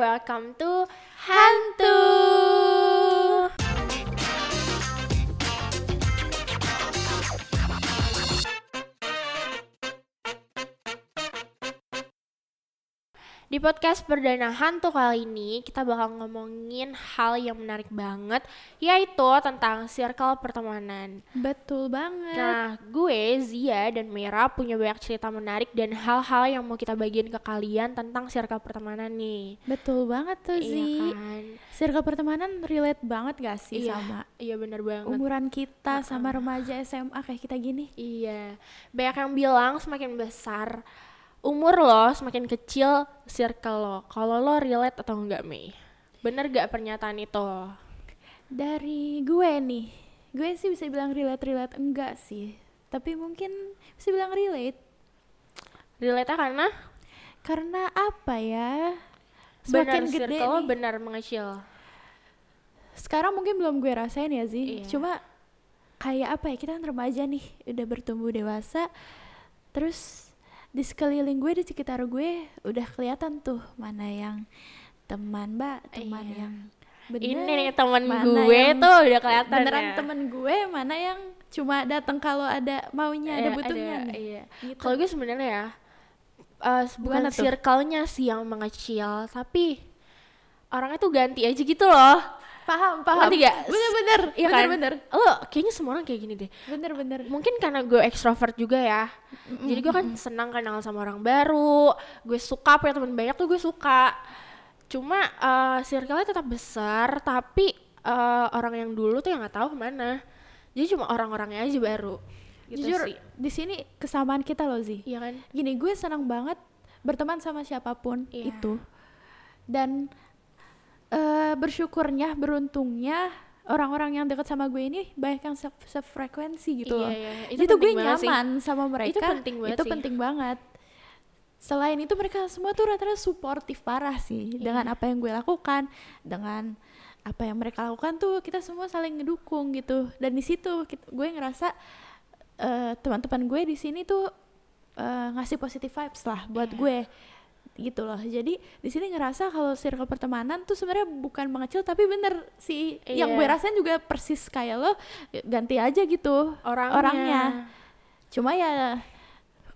welcome to Hantu. Di podcast perdana hantu kali ini kita bakal ngomongin hal yang menarik banget yaitu tentang circle pertemanan. Betul banget. Nah, gue Zia dan Mira punya banyak cerita menarik dan hal-hal yang mau kita bagiin ke kalian tentang circle pertemanan nih. Betul banget tuh Iya Zi. kan? Circle pertemanan relate banget gak sih Iya, sama Iya bener banget. umuran kita sama remaja SMA kayak kita gini? Iya, banyak yang bilang semakin besar umur lo, semakin kecil circle lo. Kalau lo relate atau enggak, Mei? Bener gak pernyataan itu? Dari gue nih, gue sih bisa bilang relate-relate enggak sih. Tapi mungkin bisa bilang relate. Relate karena Karena apa ya? benar Semakin gede circle nih. benar mengecil. Sekarang mungkin belum gue rasain ya Zi. Iya. Cuma kayak apa ya, kita kan remaja nih, udah bertumbuh dewasa. Terus di sekeliling gue, di sekitar gue udah kelihatan tuh mana yang teman, Mbak, teman Iya. yang bener. Ini nih temen mana gue yang tuh udah kelihatan beneran ya. temen gue, mana yang cuma datang kalau ada maunya, ada Iya, butuhnya nih. Iya. Gitu. Kalau gue sebenarnya ya eh, bukan circle-nya sih yang mengecil, tapi orangnya tuh ganti aja gitu loh. Paham, paham. Ngerti gak? Bener-bener, Iya kan? bener-bener. Lo kayaknya semua orang kayak gini deh. Bener-bener. Mungkin karena gue ekstrovert juga ya. Jadi gue kan senang kenal sama orang baru. Gue suka punya teman banyak tuh gue suka. Cuma eh circle-nya tetap besar, tapi eh, orang yang dulu tuh yang nggak tahu ke mana. Jadi cuma orang-orangnya aja baru. Gitu Jujur, sih. di sini kesamaan kita loh, Zi. Iya kan? Gini, gue senang banget berteman sama siapa pun Iya. itu. Dan eh, bersyukurnya, beruntungnya orang-orang yang dekat sama gue ini banyak yang se- sefrekuensi gitu Iya, loh. iya. Itu Jadi tuh gue banget sih. nyaman sama mereka. penting banget Itu sih. penting banget. Selain itu mereka semua tuh rata-rata suportif parah sih Iya. dengan apa yang gue lakukan, dengan apa yang mereka lakukan tuh kita semua saling ngedukung gitu. Dan di situ gue ngerasa eh, teman-teman gue di sini tuh eh, ngasih positive vibes lah buat Iya. gue gitu loh. Jadi di sini ngerasa kalau circle pertemanan tuh sebenarnya bukan mengecil tapi bener sih yang Iya. gue rasain juga persis kayak lo ganti aja gitu Orangnya. orangnya. Cuma ya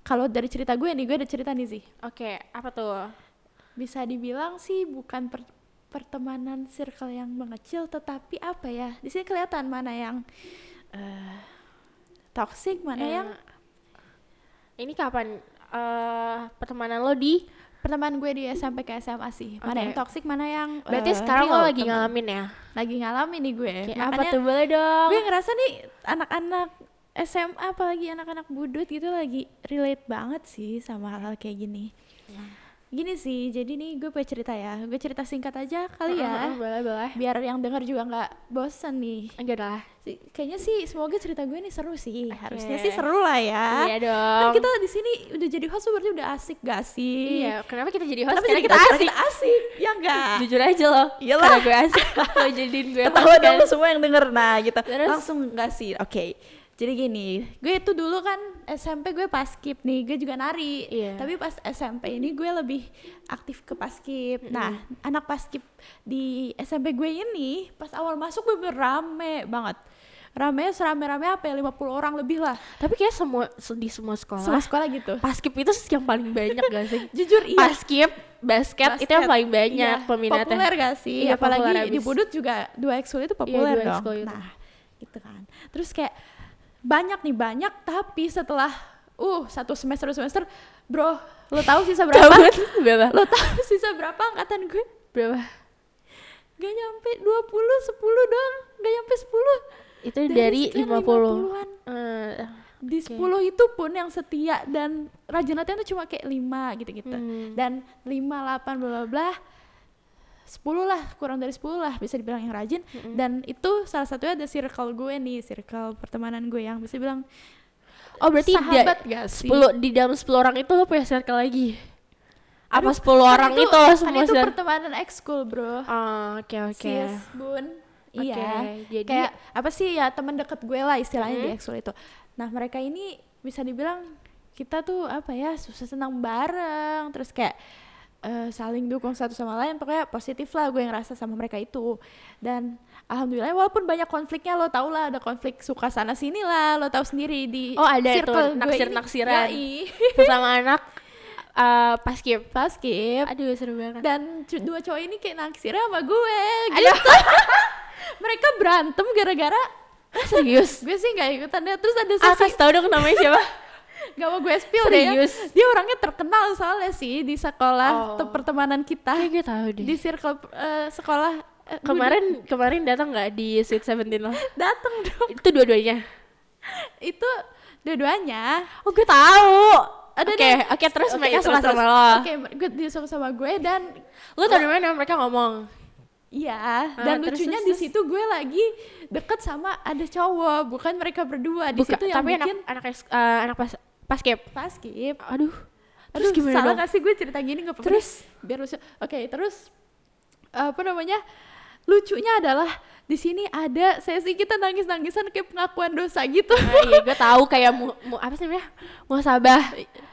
kalau dari cerita gue nih, gue ada cerita nih sih. Oke, apa tuh? Bisa dibilang sih bukan per- pertemanan circle yang mengecil, tetapi apa ya? Di sini kelihatan mana yang eh toxic, mana Eh, yang Ini kapan eh pertemanan lo di? Pertemanan gue di SMP ke SMA sih. Mana yang toxic, mana yang Berarti eh, sekarang lo lagi temen. ngalamin ya? lagi ngalamin nih gue. Kayak apa Makanya tuh boleh dong? gue ngerasa nih anak-anak SMA apalagi anak-anak budut gitu lagi relate banget sih sama hal-hal kayak gini. Gini sih, jadi nih gue punya cerita ya. Gue cerita singkat aja kali ya. boleh boleh. Biar yang denger juga nggak bosen nih. Enggak lah. Si- Kayaknya sih semoga cerita gue nih seru sih. Oke. Harusnya sih seru lah ya. Iya Kan dong. kita di sini udah jadi host berarti udah asik gak sih? Iya, kenapa kita jadi host? Kenapa Karena kita kita asik. Kita asik, ya enggak? Jujur aja loh. Iyalah. Karena gue asik. lo jadiin gue Ketawa kan. dong semua yang denger nah gitu Terus? langsung nggak sih oke jadi gini gue itu dulu kan SMP gue paskib nih gue juga nari Iya. tapi pas SMP ini gue lebih aktif ke paskib nah anak paskib di SMP gue ini pas awal masuk bener rame banget rame serame-rame apa ya 50 orang lebih lah Tapi kayak semua se- di semua sekolah. semua sekolah gitu Paskip itu yang paling banyak gak sih? jujur iya Paskip, basket, itu yang Basket. paling banyak Iya, peminatnya. Populer gak sih? Iya, Apalagi di. Budut juga dua ekskul itu populer dua dong. itu. Nah, gitu kan. Terus kayak banyak nih banyak tapi setelah uh satu semester dua semester bro lo tahu sisa berapa. Berapa? lo tahu sisa berapa angkatan gue Berapa? gak nyampe 20 10 doang gak nyampe 10 Itu dari, sekian 50. 50-an. Eh, di Oke. 10 itu pun yang setia dan rajin latihan tuh cuma kayak 5 gitu-gitu. Hmm. Dan 5, 8, bla bla bla 10 lah, kurang dari 10 lah bisa dibilang yang rajin. Dan itu salah satunya ada circle gue nih, circle pertemanan gue yang bisa bilang Oh berarti sahabat da- gak sih? 10 di dalam 10 orang itu lo punya circle lagi? Apa Aduh, 10 kan orang itu, kan semua itu circle? pertemanan ekskul bro. Oh, oke oke. Sis, bun. Oke, Iya. jadi- kayak apa sih ya teman deket gue lah istilahnya di Mhm. ekskul itu. Nah mereka ini bisa dibilang kita tuh apa ya susah senang bareng terus kayak eh, saling dukung satu sama lain pokoknya positif lah gue ngerasa sama mereka itu. Dan alhamdulillah walaupun banyak konfliknya lo tau lah ada konflik suka sana sini lah lo tahu sendiri di Oh, ada ini. naksir-naksiran. Yoi. sama anak uh, pas skip. Pas skip. Aduh seru banget. Dan dua cowok ini kayak naksirnya sama gue gitu. Mereka berantem gara-gara serius? gue sih nggak ikutan deh. Terus ada ah sesi kasih tau dong namanya siapa Gak mau gue spill deh ya. Serius? Dia orangnya terkenal soalnya sih di sekolah Oh. te- pertemanan kita. kayak gue tahu deh Di circle eh, sekolah eh, kemarin kemarin datang nggak di Sweet Seventeen lo datang dong. itu dua-duanya Itu dua-duanya oh gue tahu Ada oke deh. oke terus Oke, mereka suka sama lo Oke, gue dia suka sama gue dan lo tau dari mana mereka ngomong Iya, dan terus, lucunya di situ gue lagi deket sama ada cowok, bukan mereka berdua. Di Buka, situ yang tapi bikin anak anak eh, anak pas pas skip pas skip. aduh Aduh, terus gimana salah dong gak sih gue cerita gini gak apa-apa Terus? deh, biar lucu. Oke, terus apa namanya? Lucunya adalah di sini ada sesi kita nangis-nangisan kayak pengakuan dosa gitu. Nah, iya gue tahu kayak mu, mu- apa sih namanya muhasabah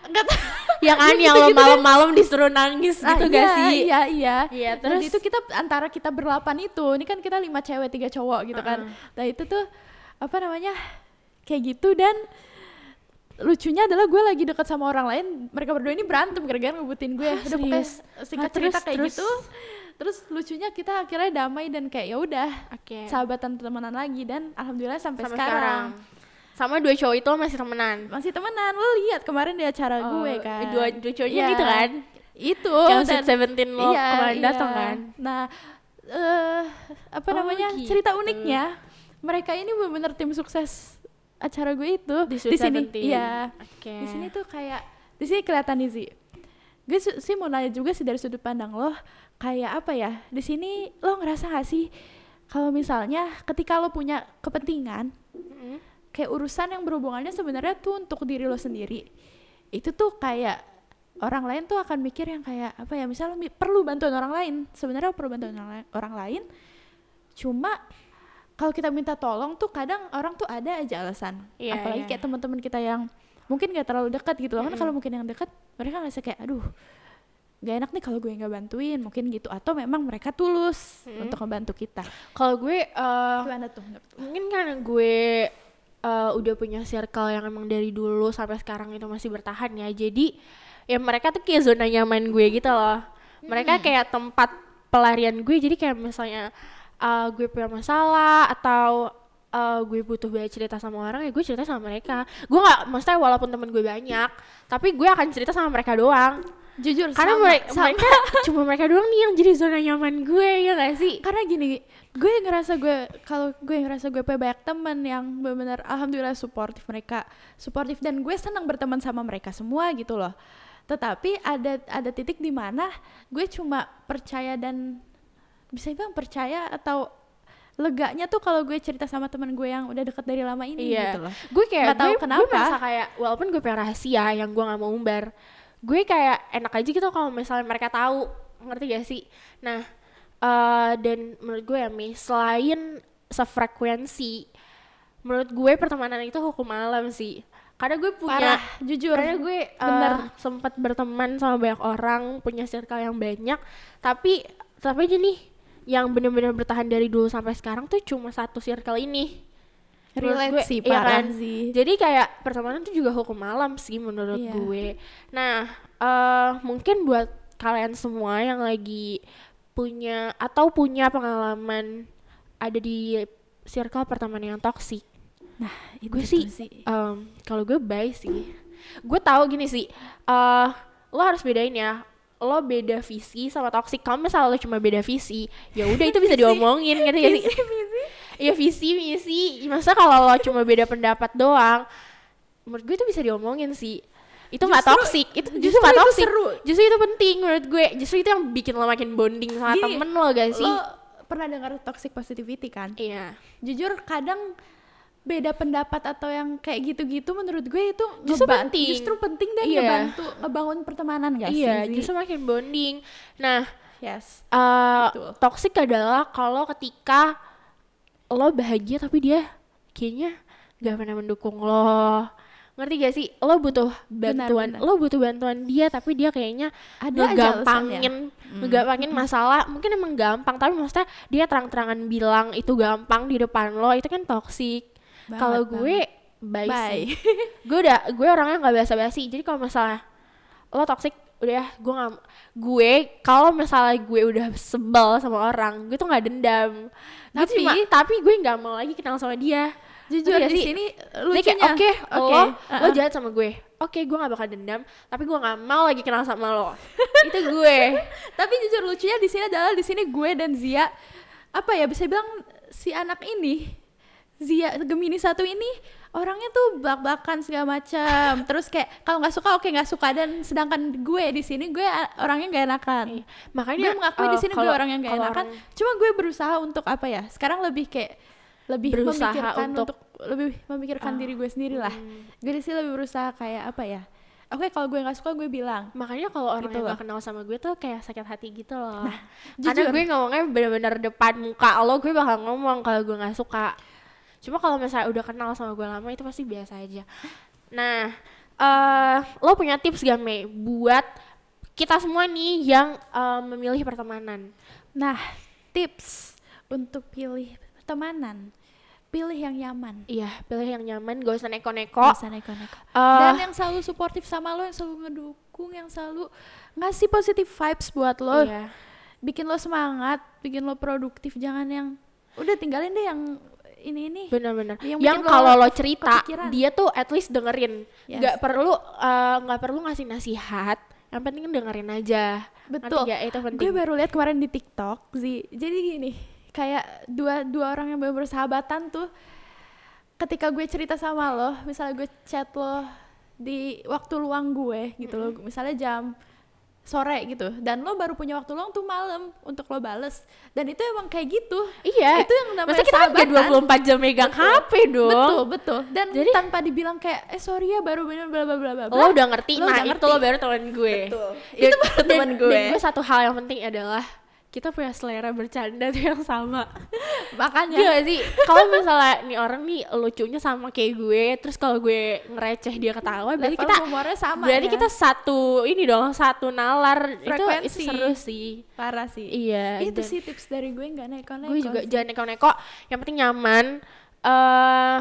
Enggak tahu. ya kan Ya yang lo malam-malam disuruh nangis Ah, gitu iya, gak sih Iya, iya. Iya, Dan terus? itu kita antara kita berdelapan itu, ini kan kita lima cewek tiga cowok gitu kan. Nah itu tuh apa namanya kayak gitu dan lucunya adalah gue lagi dekat sama orang lain, mereka berdua ini berantem gara-gara ngebutin gue. Hah, Udah pokoknya singkat Ah, terus, cerita kayak terus? gitu. Terus lucunya kita akhirnya damai dan kayak ya udah oke sahabatan temenan lagi dan alhamdulillah sampai, sampai sekarang. sekarang sama dua cowok itu masih temenan masih temenan. Lo lihat kemarin di acara gue Oh, kan. dua dua cowoknya Iya. gitu kan Itu yang dan- Sweet Seventeen lo Iya, kemarin iya. datang kan Nah, eh apa Oh, namanya? gitu. Cerita uniknya, mereka ini benar-benar tim sukses acara gue itu di sini. Iya. oke Di sini tuh kayak di sini kelihatan nih sih. Gue sih mau nanya juga sih dari sudut pandang lo, kayak apa ya? Di sini lo ngerasa gak sih kalau misalnya ketika lo punya kepentingan, Mm-mm. kayak urusan yang berhubungannya sebenarnya tuh untuk diri lo sendiri itu tuh kayak orang lain tuh akan mikir yang kayak apa ya misalnya mi- perlu bantuan orang lain sebenarnya perlu bantuan orang lain cuma kalau kita minta tolong tuh kadang orang tuh ada aja alasan. Iya, apalagi iya. kayak teman-teman kita yang mungkin gak terlalu dekat gitu loh. Kan kalau mungkin yang dekat mereka ngerasa kayak aduh gak enak nih kalau gue nggak bantuin mungkin gitu. Atau memang mereka tulus untuk membantu kita. Kalau gue eh, gimana tuh mungkin karena gue eh, udah punya circle yang emang dari dulu sampai sekarang itu masih bertahan ya. Jadi ya mereka tuh kayak zona nyaman gue gitu loh. Mereka kayak tempat pelarian gue. Jadi kayak misalnya eh, gue punya masalah atau eh, gue butuh banyak cerita sama orang ya gue cerita sama mereka. Gue nggak maksudnya walaupun temen gue banyak tapi gue akan cerita sama mereka doang. Jujur karena sama, mere- sama. mereka cuma mereka doang nih yang jadi zona nyaman gue ya gak sih? Karena gini gue ngerasa gue kalau gue ngerasa gue punya banyak temen yang benar-benar alhamdulillah suportif mereka suportif dan gue senang berteman sama mereka semua gitu loh. Tetapi ada ada titik di mana gue cuma percaya dan bisa bilang percaya atau leganya tuh kalau gue cerita sama teman gue yang udah deket dari lama ini Iya. gitu loh gue kayak Nggak tahu gue, gue kenapa. merasa kayak walaupun gue punya rahasia yang gue nggak mau umbar gue kayak enak aja gitu kalau misalnya mereka tahu ngerti gak sih nah eh, dan menurut gue ya Mi selain sefrekuensi menurut gue pertemanan itu hukum alam sih karena gue punya parah jujur karena gue bener. eh, sempat berteman sama banyak orang punya circle yang banyak tapi tapi aja nih yang benar-benar bertahan dari dulu sampai sekarang tuh cuma satu circle ini. Relate gue, sih iya parah kan? sih. Jadi kayak pertemanan tuh juga hukum alam sih menurut Iya. gue. Nah eh mungkin buat kalian semua yang lagi punya atau punya pengalaman ada di circle pertemanan yang toksik nah itu gue tuh sih, em, kalau gue baik sih. Gue tahu gini sih eh lo harus bedain ya lo beda visi sama toksik kalau misalnya lo cuma beda visi ya udah itu bisa diomongin ngerti gak sih? Ya visi. Misi. Masa kalau lo cuma beda pendapat doang menurut gue itu bisa diomongin sih. Itu nggak toksik itu justru justru nggak itu toksik seru. justru itu penting menurut gue. Justru itu yang bikin lo makin bonding sama Gini, temen lo gak sih. lo pernah dengar toxic positivity kan? Iya. Jujur kadang beda pendapat atau yang kayak gitu-gitu menurut gue itu Justru penting. justru penting dan Iya. ngebantu ngebangun pertemanan gak iya sih justru makin bonding nah yes Betul. toxic adalah kalau ketika lo bahagia tapi dia kayaknya gak pernah mendukung lo ngerti gak sih lo butuh Benar, bantuan benar. lo butuh bantuan dia tapi dia kayaknya Ada aja ngegampangin Hmm. masalah mungkin emang gampang tapi maksudnya dia terang-terangan bilang itu gampang di depan lo itu kan toksik Banget, kalau gue bye, Bye. gue udah gue orangnya nggak biasa basi jadi kalau misalnya lo toksik udah ya gue nggak gue kalau misalnya gue udah sebel sama orang gue tuh nggak dendam. Gue Tapi- cuma- tapi gue nggak mau lagi kenal sama dia. Jujur gak di sini lucunya. oke Oke, lo lo uh-uh. jahat sama gue. Oke gue gak bakal dendam tapi gue gak mau lagi kenal sama lo. Itu gue. Tapi jujur lucunya di sini adalah di sini gue dan Zia apa ya bisa bilang si anak ini Zia Gemini satu ini orangnya tuh belak-belakan segala macam. Terus kayak kalau nggak suka oke nggak suka dan sedangkan gue di sini gue orangnya nggak enakan. Iya, makanya gue mengakui di eh, sini gue orang yang gak enakan. orang- Cuma gue berusaha untuk apa ya? Sekarang lebih kayak lebih Berusaha memikirkan untuk- untuk, lebih memikirkan Ah, diri gue sendiri lah. Gue di sini lebih berusaha kayak apa ya? Oke kalau gue nggak suka gue bilang. makanya kalau orang Gitu yang gak kenal sama gue tuh kayak sakit hati gitu loh karena jujur. gue ngomongnya bener-bener depan muka lo gue bakal ngomong kalau gue nggak suka cuma kalau misalnya udah kenal sama gue lama itu pasti biasa aja nah eh lo punya tips gak Mei buat kita semua nih yang eh, memilih pertemanan Nah, tips untuk pilih pertemanan, pilih yang nyaman. iya pilih yang nyaman gak usah neko-neko Gak usah neko-neko. Eh, Dan yang selalu suportif sama lo, yang selalu ngedukung, yang selalu ngasih positive vibes buat lo, iya. bikin lo semangat, bikin lo produktif. Jangan yang udah tinggalin deh yang ini ini. bener-bener Yang yang, lo kalau lo cerita kepikiran. dia tuh at least dengerin Yes. perlu eh, nggak perlu ngasih nasihat yang penting dengerin aja Betul. Nggak? itu penting Gue baru lihat kemarin di TikTok, Zi. Jadi gini, kayak dua dua orang yang bersahabatan tuh ketika gue cerita sama lo, misalnya gue chat lo di waktu luang gue gitu loh, misalnya jam sore gitu, dan lo baru punya waktu luang tuh malam untuk lo bales, dan itu emang kayak gitu. iya Itu yang namanya Maksudnya kita kan sahabatan. nggak 24 jam megang HP dong Betul betul. Dan Jadi- tanpa dibilang kayak eh sorry ya baru bener bla bla bla bla. lo udah ngerti Lo nah udah itu ngerti. lo baru teman gue Betul. Dan- Itu baru teman gue. dan gue satu hal yang penting adalah kita punya selera bercanda tuh yang sama Makanya Iya sih kalau misalnya nih orang nih lucunya sama kayak gue terus kalau gue ngereceh dia ketawa berarti level kita humornya sama berarti ya. kita satu ini dong satu nalar itu itu Frekuensi. seru sih parah sih. iya itu sih tips dari gue nggak neko-neko gue juga sih. jangan neko-neko yang penting nyaman eh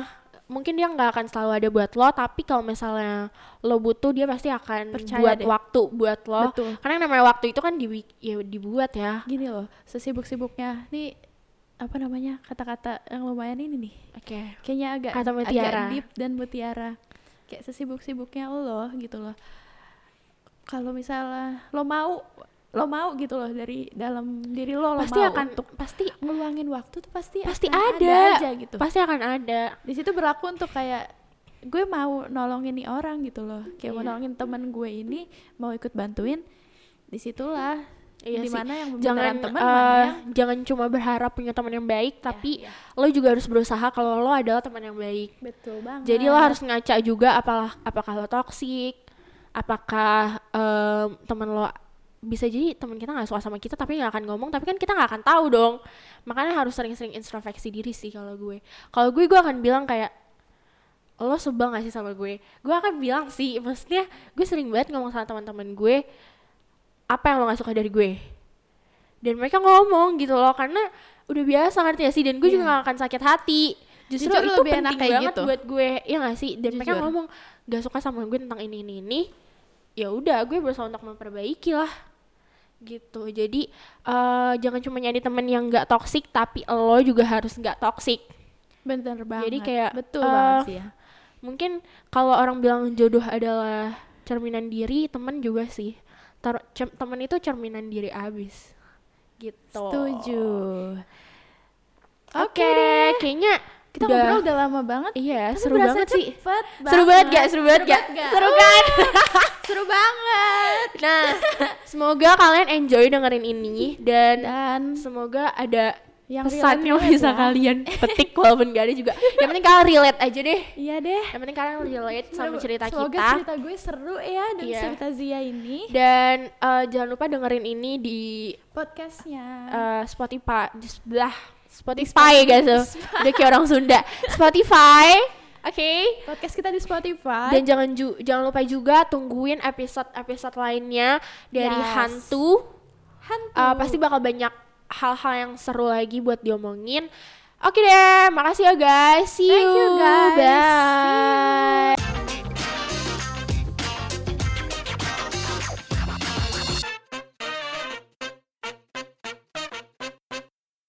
mungkin dia nggak akan selalu ada buat lo tapi kalau misalnya lo butuh dia pasti akan Percaya buat deh. waktu buat lo. Betul. karena yang namanya waktu itu kan di ya dibuat ya. Gini loh sesibuk-sibuknya. Nih apa namanya kata-kata yang lumayan ini nih. Oke. Kayaknya agak Kata mutiara. agak deep dan mutiara. Kayak sesibuk-sibuknya lo gitu loh. Kalau misalnya lo mau lo mau gitu loh dari dalam diri lo lo pasti mau akan untuk pasti ngeluangin waktu tuh pasti pasti akan ada, aja gitu. Pasti akan ada. Di situ berlaku untuk kayak gue mau nolongin nih orang gitu loh. Kayak mau Iya. nolongin teman gue ini mau ikut bantuin di situlah. Iya sih. di mana yang jangan teman eh, mana yang jangan cuma berharap punya teman yang baik tapi iya. lo juga harus berusaha kalau lo adalah teman yang baik. Betul banget. Jadi lo harus ngaca juga apalah apakah lo toksik apakah em, teman lo bisa jadi teman kita nggak suka sama kita tapi nggak akan ngomong tapi kan kita nggak akan tahu dong. Makanya harus sering-sering introspeksi diri sih kalau gue. Kalau gue gue akan bilang kayak lo sebel gak sih sama gue? Gue akan bilang sih maksudnya gue sering banget ngomong sama teman-teman gue apa yang lo gak suka dari gue? Dan mereka ngomong gitu loh karena udah biasa ngerti ya sih? Dan gue juga Iya. gak akan sakit hati. Justru Jujur itu lebih penting enak kayak banget gitu. buat gue ya gak sih? Dan mereka Jujur. ngomong gak suka sama gue tentang ini ini ini. Ya udah gue berusaha untuk memperbaiki lah gitu. Jadi eh, jangan cuma nyari temen yang gak toksik tapi lo juga harus gak toksik bener banget. Jadi kayak, betul eh, banget sih ya. mungkin kalau orang bilang jodoh adalah cerminan diri temen juga sih. Tar- cem- temen itu cerminan diri abis. Gitu. Setuju. Oke deh. kayaknya kita udah- ngobrol udah lama banget. Iya Tapi seru banget sih. cepet seru banget gak? Seru banget gak? gak? seru kan seru banget. Nah semoga kalian enjoy dengerin ini dan dan semoga ada yang pesan yang bisa ya. kalian petik walaupun gak ada juga. Yang penting kalian relate aja deh. Iya deh. Yang penting kalian relate sama cerita semoga kita. cerita gue seru ya dan Iya. cerita Zia ini. Dan eh, jangan lupa dengerin ini di podcastnya. eh, Spotify di sebelah Spotify guys udah kayak orang Sunda Spotify Oke. podcast kita di Spotify. Dan jangan ju- jangan lupa juga tungguin episode-episode lainnya dari Yes. hantu. hantu. Uh, pasti bakal banyak hal-hal yang seru lagi buat diomongin. Oke deh, makasih ya guys. See Thank you, guys. See you. Bye.